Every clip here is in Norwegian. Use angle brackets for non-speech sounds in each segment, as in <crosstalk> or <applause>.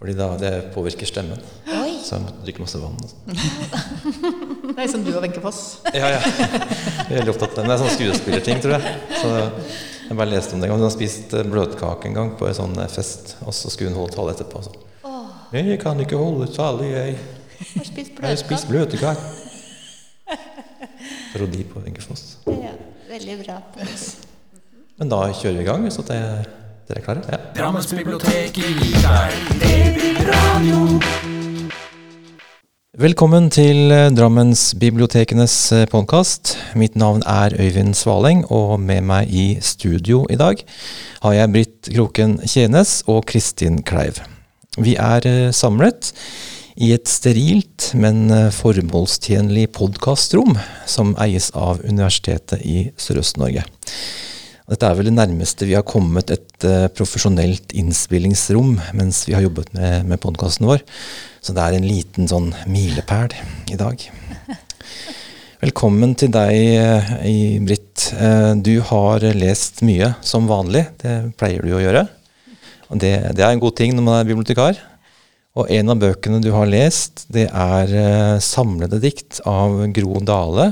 Fordi da, det påvirker stemmen. Oi. Så jeg måtte drikke masse vann. og <laughs> er Nei, som du og Wenche Foss. <laughs> Ja, ja. Jeg er veldig opptatt av det. Det er sånn skuespillerting, tror jeg. Så jeg bare leste om det en gang. Hun har spist eh, bløtkake en gang på en sånn eh, fest, og så skulle hun holde tale etterpå. Så. Jeg kan ikke holde tale, jeg. Har spist Jeg har spist bløtkake. bløtkake. Parodi på Wenche Foss. Ja, veldig bra. Men da kjører vi i gang, så det, dere er klare? Ja. Drammens bibliotek gir deg DB-radio. Velkommen til eh, Drammensbibliotekenes podkast. Mitt navn er Øyvind Svaleng, og med meg i studio i dag har jeg Britt Kroken Tjenes og Kristin Kleiv. Vi er eh, samlet i et sterilt, men eh, formålstjenlig podkastrom som eies av Universitetet i Sørøst-Norge. Dette er vel det nærmeste vi har kommet et eh, profesjonelt innspillingsrom mens vi har jobbet med, med podkasten vår. Så det er en liten sånn milepæl i dag. Velkommen til deg, eh, Britt. Eh, du har lest mye, som vanlig. Det pleier du å gjøre. Og det, det er en god ting når man er bibliotekar. Og en av bøkene du har lest, det er samlede dikt av Gro Dale,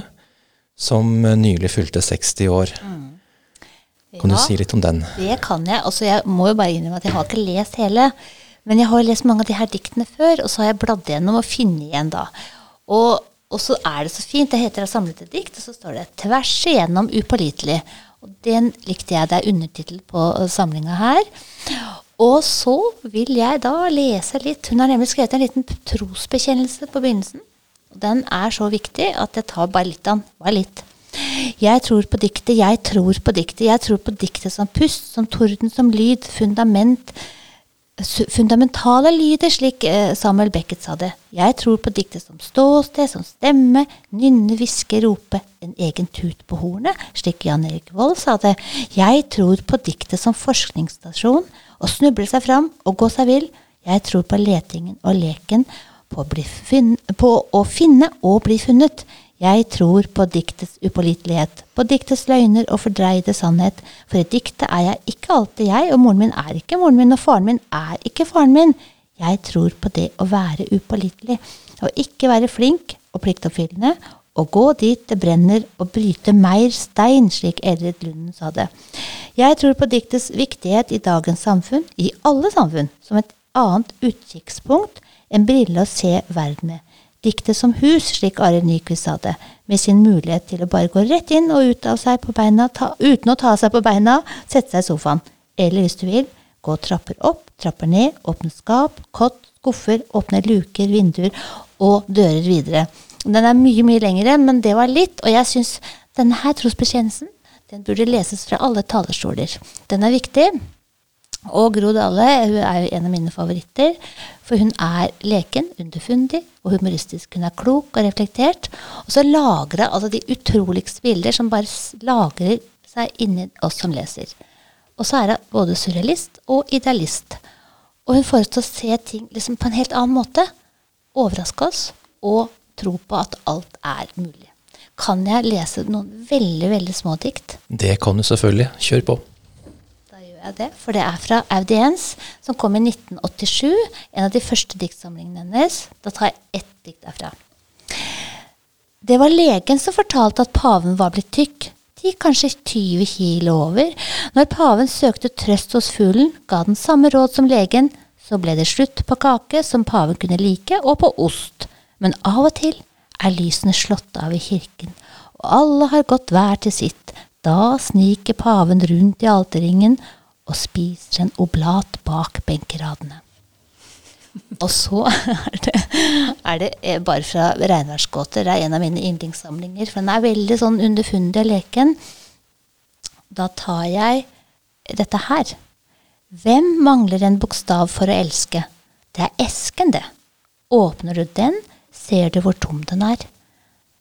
som nylig fylte 60 år. Kan du si litt om den? Det kan jeg. Altså, jeg må jo bare innrømme at jeg har ikke lest hele. Men jeg har lest mange av de her diktene før, og så har jeg bladd gjennom og funnet igjen da. Og, og så er det så fint. Det heter 'Av 'Samlede dikt', og så står det 'Tvers igjennom upålitelig'. Og den likte jeg. Det er undertittel på samlinga her. Og så vil jeg da lese litt. Hun har nemlig skrevet en liten trosbekjennelse på begynnelsen. Og den er så viktig at jeg tar bare litt av den. Bare litt. Jeg tror på diktet, jeg tror på diktet, jeg tror på diktet som pust, som torden, som lyd, fundament, fundamentale lyder, slik eh, Samuel Beckett sa det. Jeg tror på diktet som ståsted, som stemme, nynne, hviske, rope, en egen tut på hornet, slik Jan Erik Vold sa det. Jeg tror på diktet som forskningsstasjon, å snuble seg fram og gå seg vill. Jeg tror på letingen og leken, på å, finn, på å finne og bli funnet. Jeg tror på diktets upålitelighet, på diktets løgner og fordreide sannhet. For i diktet er jeg ikke alltid jeg, og moren min er ikke moren min, og faren min er ikke faren min. Jeg tror på det å være upålitelig, å ikke være flink og pliktoppfyllende, å gå dit det brenner og bryte mer stein, slik Edred Lunden sa det. Jeg tror på diktets viktighet i dagens samfunn, i alle samfunn, som et annet utkikkspunkt, en brille å se verden med. Diktet som hus, slik Arild Nyquist sa det, med sin mulighet til å bare gå rett inn og ut av seg på beina, ta, uten å ta seg på beina, sette seg i sofaen. Eller hvis du vil, gå trapper opp, trapper ned, åpne skap, kott, skuffer, åpne luker, vinduer og dører videre. Den er mye, mye lengre, men det var litt, og jeg syns denne her trosbekjennelsen, den burde leses fra alle talerstoler. Den er viktig. Og Gro Dale hun er jo en av mine favoritter. For hun er leken, underfundig og humoristisk. Hun er klok og reflektert. Og så lagrer hun altså de utroligste bilder som bare lagrer seg inni oss som leser. Og så er hun både surrealist og idealist. Og hun får oss til å se ting liksom på en helt annen måte. Overraske oss og tro på at alt er mulig. Kan jeg lese noen veldig, veldig små dikt? Det kan du selvfølgelig. Kjør på. Gjør jeg det, for det er fra Audiens, som kom i 1987. En av de første diktsamlingene hennes. Da tar jeg ett dikt derfra. Det var legen som fortalte at paven var blitt tykk, De kanskje 20 kilo over. Når paven søkte trøst hos fuglen, ga den samme råd som legen. Så ble det slutt på kake som paven kunne like, og på ost. Men av og til er lysene slått av i kirken, og alle har gått hver til sitt. Da sniker paven rundt i alterringen og spiser en oblat bak benkeradene. Og så <laughs> er det, er det eh, bare fra regnværsgåter. Det er en av mine yndlingssamlinger. For den er veldig sånn underfundig og leken. Da tar jeg dette her. Hvem mangler en bokstav for å elske? Det er esken, det. Åpner du den, ser du hvor tom den er.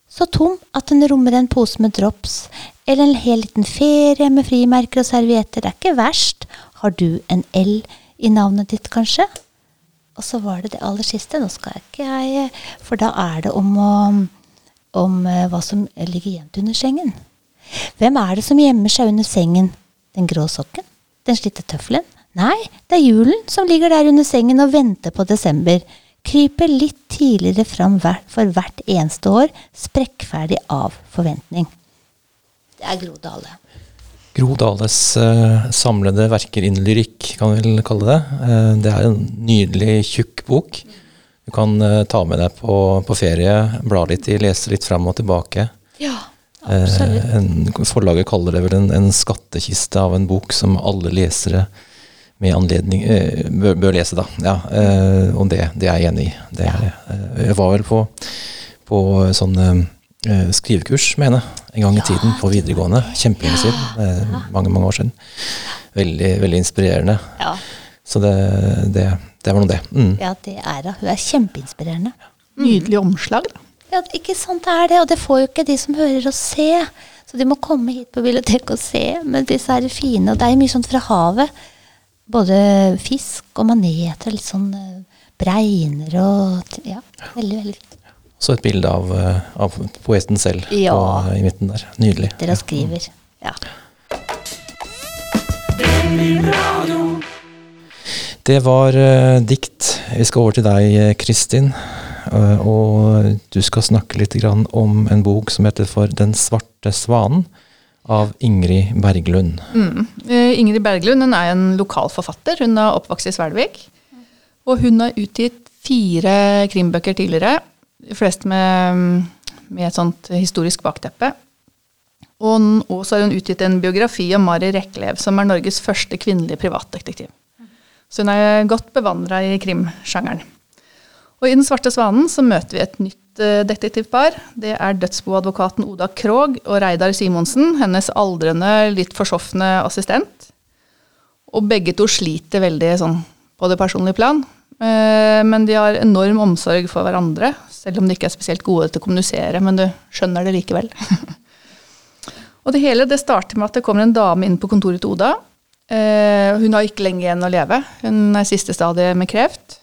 Så tom at den rommer en pose med drops, eller en hel liten ferie med frimerker og servietter. Det er ikke verst. Har du en L i navnet ditt, kanskje? Og så var det det aller siste. Nå skal jeg ikke jeg For da er det om, å- om eh, hva som ligger gjemt under sengen. Hvem er det som gjemmer seg under sengen? Den grå sokken? Den slitte tøffelen? Nei, det er julen som ligger der under sengen og venter på desember. Kryper litt tidligere fram for hvert eneste år, sprekkferdig av forventning. Det er Gro Dale. Gro Dales uh, samlede verker innen lyrikk, kan vi vel kalle det. Uh, det er en nydelig, tjukk bok. Du kan uh, ta med deg på, på ferie, bla litt i, lese litt fram og tilbake. Ja, Eh, absolutt. en, forlaget kaller det vel en, en skattkiste av en bok som alle lesere med anledning eh, bør, bør lese, da. Ja, eh, og det, det er jeg enig i. Det er, eh, jeg var vel på, på sånn eh, skrivekurs med henne en gang i tiden på videregående. Kjempelenge siden. Eh, mange, mange år siden. Veldig, veldig inspirerende. Ja, Så det, det, det var nå det. Mm. ja, det er hun. Hun er kjempeinspirerende. Nydelig omslag. da. Ja, ikke sant det er det, og det får jo ikke de som hører å se. Så de må komme hit på biblioteket og se. Men disse er fine, og det er mye sånt fra havet. Både fisk og maneter, litt sånn eh, bregner og Ja, veldig, veldig fint. Så et bilde av, eh, av poeten selv Ja. på, i midten der. Nydelig. Dere skriver. Ja. Det var uh, dikt. Vi skal over til deg, eh, Kristin. Uh, og du skal snakke litt grann om en bok som heter For Den svarte svanen, av Ingrid Berglund. Mm. Uh, Ingrid Berglund hun er en lokal forfatter. Hun er oppvokst i Svelvik. Og hun har utgitt fire krimbøker tidligere. De fleste med, med et sånt historisk bakteppe. Og så har hun utgitt en biografi om Mari Reklev, som er Norges første kvinnelige privatdetektiv. Så hun er godt bevandra i krimsjangeren. Og i Den svarte svanen så møter vi et nytt eh, detektivpar. Det er dødsboadvokaten Oda Krog og Reidar Simonsen, hennes aldrende, litt forsofne assistent. Og begge to sliter veldig sånn på det personlige plan. Eh, Men de har enorm omsorg for hverandre, selv om de ikke er spesielt gode til å kommunisere. Men du skjønner det likevel. <laughs> og det hele det starter med at det kommer en dame inn på kontoret til Oda. Eh, Hun har ikke lenge igjen å leve. Hun er i siste stadie med kreft.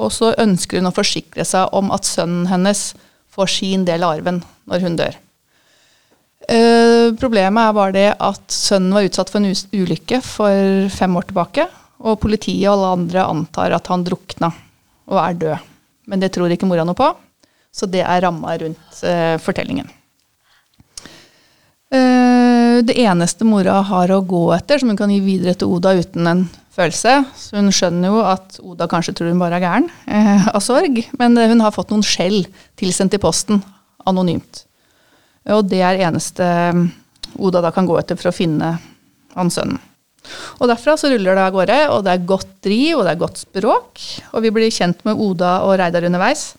Og så ønsker hun å forsikre seg om at sønnen hennes får sin del av arven når hun dør. Eh, problemet er bare det at sønnen var utsatt for en ulykke for fem år tilbake. Og politiet og alle andre antar at han drukna og er død. Men det tror ikke mora noe på, så det er ramma rundt eh, fortellingen. Eh, det eneste mora har å gå etter, som hun kan gi videre til Oda uten en følelse. Så hun skjønner jo at Oda kanskje tror hun bare er gæren eh, av sorg, men eh, hun har fått noen skjell tilsendt i posten, anonymt. Og det er eneste eh, Oda da kan gå etter for å finne han sønnen. Og derfra så ruller det av gårde, og det er godt driv, og det er godt språk. Og vi blir kjent med Oda og Reidar underveis.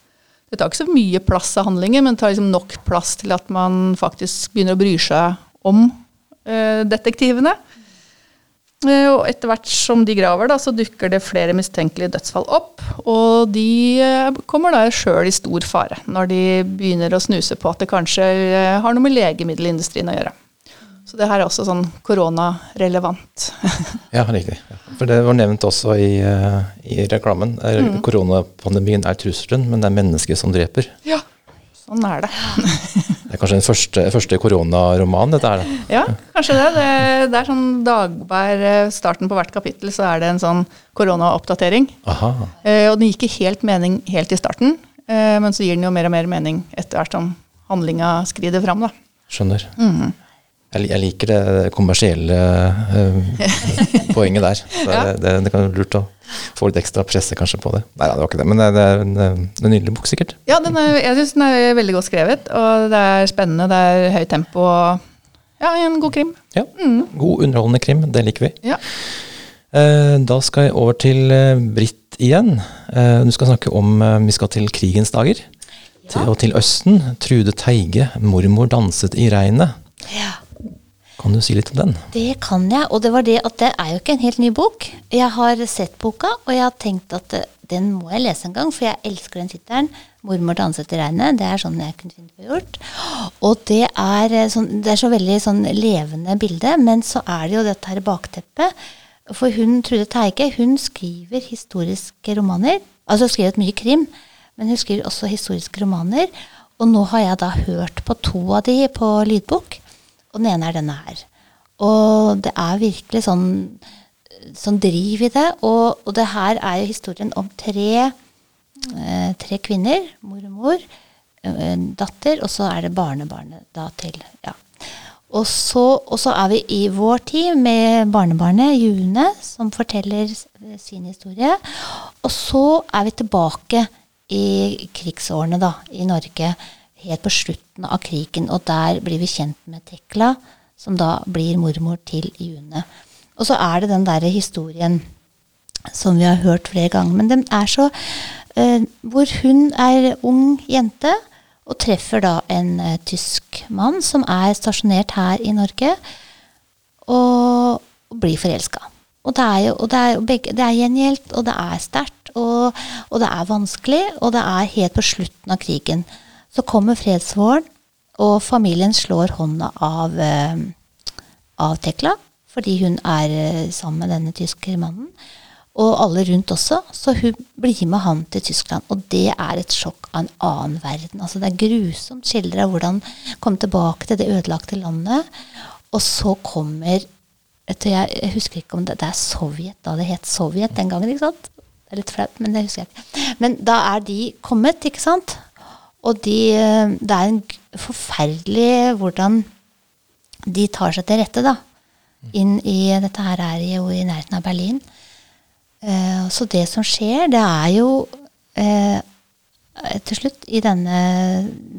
Det tar ikke så mye plass av handlingen, men det tar liksom nok plass til at man faktisk begynner å bry seg om eh, detektivene. Eh, og etter hvert som de graver, da, så dukker det flere mistenkelige dødsfall opp. Og de eh, kommer da sjøl i stor fare når de begynner å snuse på at det kanskje har noe med legemiddelindustrien å gjøre. Så det her er også sånn koronarelevant. <laughs> Ja, riktig. For det var nevnt også i, eh, i reklamen. Mm. Koronapandemien er trusselen, men det er mennesket som dreper. ja, sånn er det. <laughs> Det er kanskje den første, første koronaromanen, dette her. da. Ja, kanskje det. Det, det er sånn dagbær eh, starten på hvert kapittel, så er det en sånn koronaoppdatering. Aha. Eh, og den gir ikke helt mening helt i starten, eh, men så gir den jo mer og mer mening etter hvert som handlinga skrider fram. Da. Skjønner. Mhm. Jeg, liker det kommersielle eh, <laughs> poenget der. Ja. det, det, kan være lurt å få litt ekstra presse kanskje på det. Nei, det var ikke det, men det, det er en, eh, en nydelig bok sikkert. Ja, den er, jeg syns den er veldig godt skrevet, og det er spennende, det er høyt tempo. Ja, en god krim. Ja. God underholdende krim, det liker vi. Ja. Eh, da skal jeg over til Britt igjen. Du skal snakke om Vi skal til krigens dager. Til, og til Østen. Trude Teige, 'Mormor danset i regnet'. ja. Kan du si litt om den? Det kan jeg, og det var det at det er jo ikke en helt ny bok. Jeg har sett boka, og jeg har tenkt at eh, den må jeg lese en gang, for jeg elsker den tittelen. 'Mormor danset i regnet'. Det er sånn jeg kunne finne på gjort. Og det er, eh, sånn, det er så veldig sånn levende bilde, men så er det jo dette her bakteppet. For hun Trude Teige hun skriver historiske romaner. Altså hun skrevet mye krim, men hun skriver også historiske romaner. Og nå har jeg da hørt på to av de på lydbok. Og den ene er denne her. Og det er virkelig sånn som driver i det. Og, og det her er jo historien om tre, eh, tre kvinner. Mor og mor, eh, datter, og så er det barnebarnet da til. ja. Og så, og så er vi i vår tid med barnebarnet June, som forteller sin historie. Og så er vi tilbake i krigsårene da, i Norge, helt på slutten av krigen. Og der blir vi kjent med Tekla, som da blir mormor til June. Og så er det den derre historien som vi har hørt flere ganger. Men den er så eh, Hvor hun er ung jente og treffer da en eh, tysk mann som er stasjonert her i Norge, og, og blir forelska. Og det er jo og det er, begge, det er gjengjeldt, og det er sterkt, og, og det er vanskelig, og det er helt på slutten av krigen. Så kommer fredsvåren, og familien slår hånda av, eh, av Tekla, fordi hun er eh, sammen med denne tyske mannen. Og alle rundt også. Så hun blir med han til Tyskland. Og det er et sjokk av en annen verden. Altså Det er grusomt skildra hvordan komme tilbake til det ødelagte landet. Og så kommer jeg husker ikke om det, det er Sovjet, da det het Sovjet den gangen. ikke sant? Det er litt flaut, men det husker jeg ikke. Men da er de kommet, ikke sant? Og de, eh, det er en forferdelig hvordan de tar seg til rette, da. Inn i Dette her er jo i nærheten av Berlin. Eh, så det som skjer, det er jo eh, Til slutt, i denne,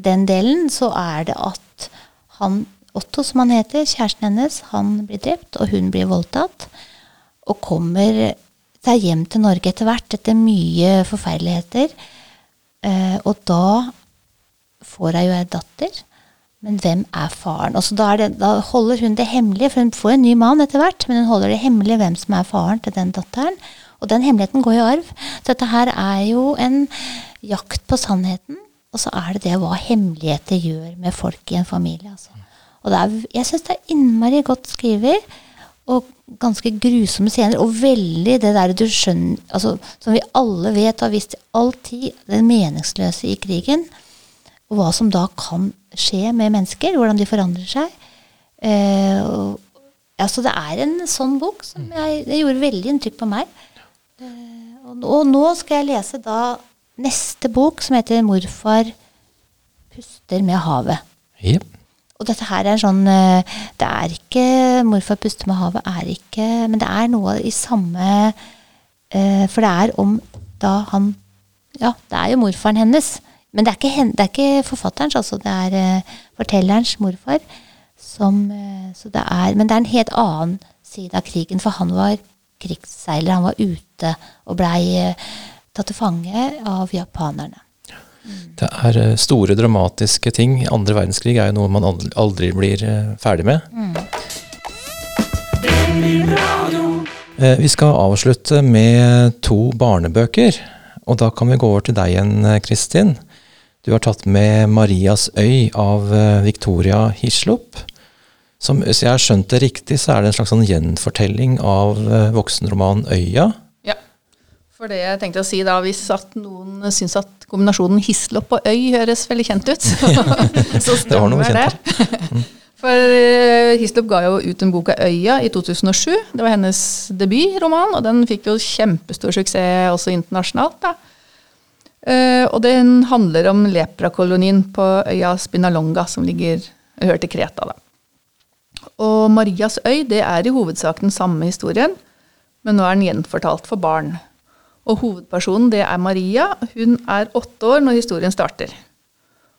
den delen, så er det at han Otto, som han heter, kjæresten hennes, han blir drept, og hun blir voldtatt. Og kommer seg hjem til Norge etter hvert, etter mye forferdeligheter. Eh, og da får hun jo ei datter. Men hvem er faren? Og så da, det, da holder hun det hemmelig, for hun får en ny mann etter hvert, men hun holder det hemmelig hvem som er faren til den datteren. Og den hemmeligheten går i arv. Så dette her er jo en jakt på sannheten. Og så er det det hva hemmeligheter gjør med folk i en familie. Altså. Og er, jeg syns det er innmari godt skrevet. Og ganske grusomme scener. Og veldig det der du skjønner altså, Som vi alle vet har visst i all tid, det meningsløse i krigen. Og hva som da kan skje med mennesker. Hvordan de forandrer seg. Eh, og, det er en sånn bok som jeg, det gjorde veldig inntrykk på meg. Eh, og, og nå skal jeg lese da neste bok, som heter 'Morfar puster med havet'. Yep. Og dette her er sånn eh, Det er ikke 'Morfar puster med havet', er ikke Men det er noe i samme eh, For det er om da han Ja, det er jo morfaren hennes. Men det er ikke, det er ikke forfatterens, altså. Det er uh, fortellerens morfar. Som, uh, så det er, men det er en helt annen side av krigen, for han var krigsseiler. Han var ute og blei uh, tatt til fange av japanerne. Det er store, dramatiske ting. Andre verdenskrig er jo noe man aldri, blir ferdig med. Mm. Vi skal avslutte med to barnebøker. Og da kan vi gå over til deg igjen, Kristin. Du har tatt med 'Marias øy' av eh, Victoria Hislop. Som, hvis jeg har skjønt det riktig, så er det en slags sånn gjenfortelling av eh, voksenromanen 'Øya'. Ja. For det jeg tenkte å si da, hvis at noen syns at kombinasjonen Hislop og øy høres veldig kjent ut, <laughs> så <laughs> Det var stemmer det. <laughs> For eh, Hislop ga jo ut en bok av Øya i 2007. Det var hennes debutroman, og den fikk jo kjempestor suksess også internasjonalt. da. Eh, og den handler om leprakolonien på øya Spinalonga, som ligger hører til Kreta. da. Og Marias øy det er i hovedsak den samme historien, men nå er den gjenfortalt for barn. Og hovedpersonen det er Maria. Hun er åtte år når historien starter.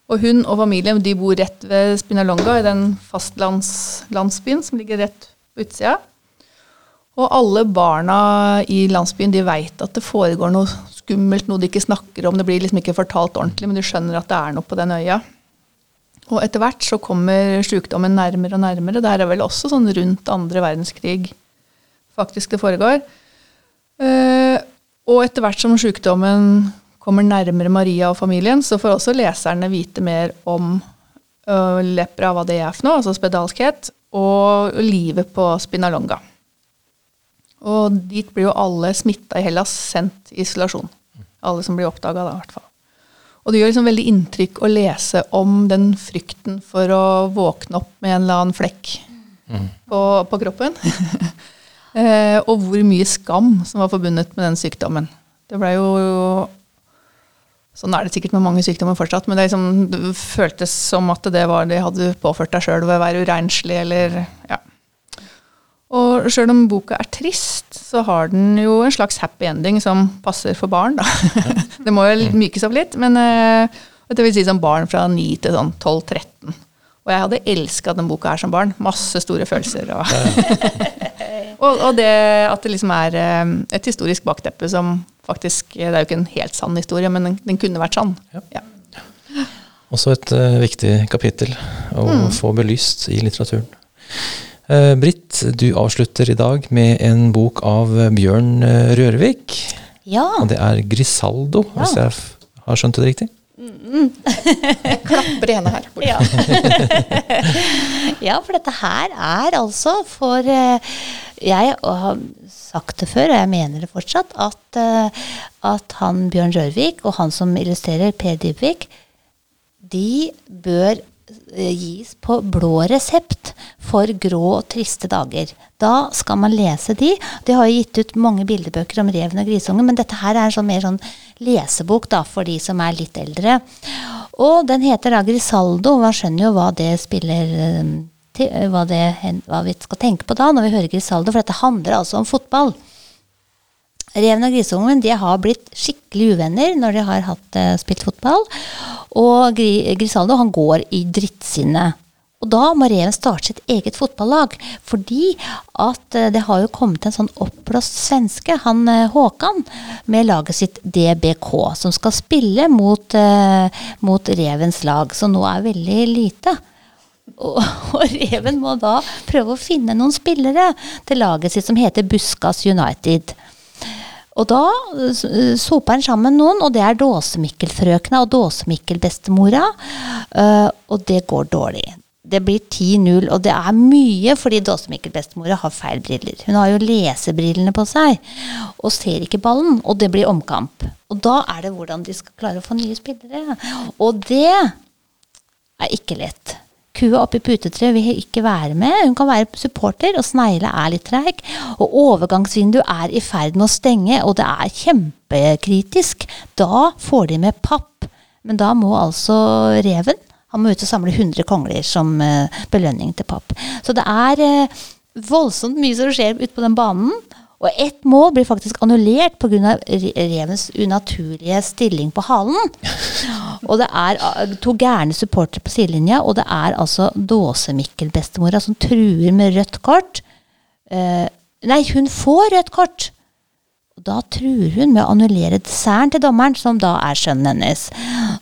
Og hun og familien de bor rett ved Spinalonga, i den fastlandslandsbyen som ligger rett på utsida. Og alle barna i landsbyen de veit at det foregår noe skummelt, noe de ikke snakker om. Det blir liksom ikke fortalt ordentlig, men de skjønner at det er noe på den øya. Og etter hvert så kommer sykdommen nærmere og nærmere. Det her er vel også sånn rundt andre verdenskrig faktisk det foregår. Eh, og etter hvert som sykdommen kommer nærmere Maria og familien, så får også leserne vite mer om uh, lepra, hva det er for noe, altså spedalskhet, og livet på Spinalonga. Og dit blir jo alle smitta i Hellas sendt i isolasjon. Alle som blir oppdaga, da, i hvert fall. Og det gjør liksom veldig inntrykk å lese om den frykten for å våkne opp med en eller annen flekk på, på kroppen. <laughs> Eh, og hvor mye skam som var forbundet med den sykdommen. Det ble jo Sånn er det sikkert med mange sykdommer fortsatt, men det, liksom, det føltes som at det var det hadde påført deg sjøl ved å være urenslig, eller ja. Og sjøl om boka er trist, så har den jo en slags happy ending som passer for barn, da. <laughs> det må jo mykes opp litt, men eh, det vil si som barn fra 9 til sånn 12-13. Og jeg hadde elska den boka her som barn. Masse store følelser. Og, <laughs> og, og det at det liksom er eh, et historisk bakteppe som faktisk Det er jo ikke en helt sann historie, men den, den kunne vært sann. Ja. Også et uh, viktig kapittel å få belyst i litteraturen. Eh, Britt, du avslutter i dag med en bok av Bjørn eh, Rørvik. Ja. Og det er 'Grisaldo', Ja. hvis jeg f- har skjønt det riktig? Jeg Klapper i henne her. Ja. <laughs> ja, for dette her er altså for eh, Jeg har sagt det før, og jeg mener det fortsatt, at, at han Bjørn Rørvik og han som illustrerer Per Dybvik, de bør gis på blå resept for grå og triste dager. Da skal man lese de. De har jo gitt ut mange bildebøker om reven og grisungen, men dette her er sånn mer sånn lesebok da, for de som er litt eldre. Og den heter da Grisaldo, og man skjønner jo hva det spiller eh, til, hva, det, hva vi skal tenke på da når vi hører Grisaldo, for dette handler altså om fotball. Reven og grisungen de har blitt skikkelig uvenner når de har hatt, eh, spilt fotball. Og Gri, Grisaldo han går i drittsinne. Og da må reven starte sitt eget fotballag. Fordi at eh, det har jo kommet en sånn oppblåst svenske, han eh, Håkan, med laget sitt DBK, som skal spille mot, mot revens lag, som nå er veldig lite. Og, <laughs> og Reven må da prøve å finne noen spillere til laget sitt som heter Buskas United. Og da eh, soper han sammen noen, og det er Dåsemikkelfrøkna og Dåsemikkelbestemora. Uh, og det går dårlig. Det blir 10-0, og det er mye fordi Dåsemikkelbestemora har feil briller. Hun har jo lesebrillene på seg og ser ikke ballen, og det blir omkamp. Og da er det hvordan de skal klare å få nye spillere. Og det er ikke lett. Kua oppi putetreet vil ikke være med. Hun kan være supporter, og Snegle er litt treig. Og overgangsvinduet er i ferd med å stenge, og det er kjempekritisk. Da får de med papp. Men da må altså reven Han må ut og samle 100 kongler som eh, belønning til papp. Så det er eh, voldsomt mye som skjer ute på den banen. Og ett mål blir faktisk annullert pga. revens unaturlige stilling på halen. <laughs> Og det er uh, to gærne supportere på sidelinja, og det er altså Dåse-Mikkel-bestemora som truer med rødt kort. Eh, nei, hun får rødt kort! Og da truer hun med å annullere desserten til dommeren, som da er sønnen hennes.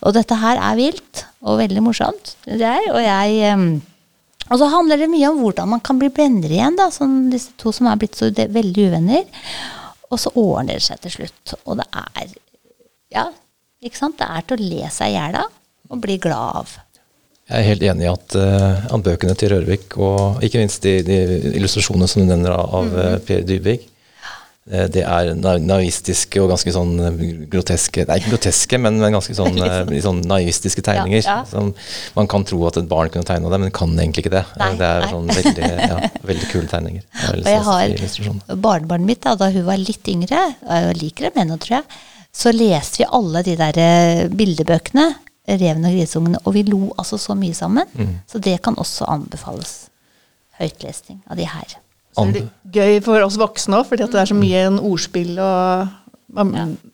Og dette her er vilt, og veldig morsomt, synes jeg. Og jeg em, og så handler det mye om hvordan man kan bli venner igjen, da, som disse to som er blitt så veldig uvenner. Og så ordner det seg til slutt. Og det er Ja, ikke sant? Det er til å le seg i hjel av og bli glad av. Jeg er helt enig i at, uh, at bøkene til Rørvik, og ikke minst de, de illustrasjonene som du nevner av, eh, Per Dybvig, eh, det er naivistiske og ganske sånn groteske Nei, ikke groteske, men, men ganske sånn, <laughs> sånn naivistiske tegninger. Ja, ja. Som man kan tro at et barn kunne tegne det, men kan egentlig ikke det. Nei, det er nei. sånn veldig, ja, veldig kule tegninger. Er <laughs> Og jeg har barnebarnet mitt, da, da hun var litt yngre, jeg liker dem ennå, tror jeg, så leste vi alle de der eh, bildebøkene, Reven og grisungene, og vi lo altså så mye sammen. Mm. Så det kan også anbefales. Høytlesning av de her. Så er gøy for oss voksne òg, fordi det er så mye en ordspill og ja,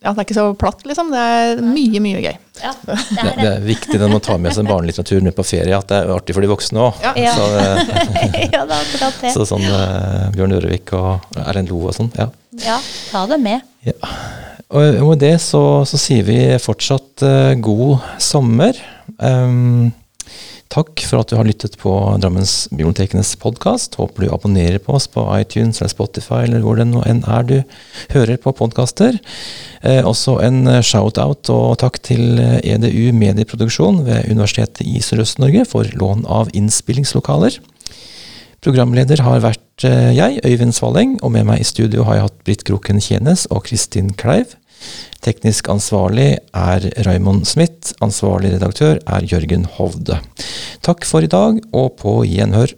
Det er ikke så platt, liksom. Det er mye, mye gøy. Ja, det <laughs> Det, er det er viktig når man tar med seg barnelitteratur med på ferie, at det er artig for de voksne òg. Ja. Ja. Så, <laughs> eh, det er det. så sånn eh, Bjørn Ørevik og Erlend Loe og sånn. ja. Ja, ta det med. Ja. Og med det så, så sier vi fortsatt uh, god sommer. Um, takk for at du har lyttet på Drammens Bibliotekenes podkast. Håper du abonnerer på oss på iTunes eller Spotify eller hvor det nå enn er du hører på podkaster. Uh, også en eh, shout-out og takk til eh, EDU Medieproduksjon ved Universitetet i Sørøst-Norge for lån av innspillingslokaler. Programleder har vært eh, jeg, Øyvind Svaleng, og med meg i studio har jeg hatt Britt Kroken Kjenes og Kristin Kleiv. Teknisk ansvarlig er Raymond Smith, ansvarlig redaktør er Jørgen Hovde. Takk for i dag, og på gjenhør.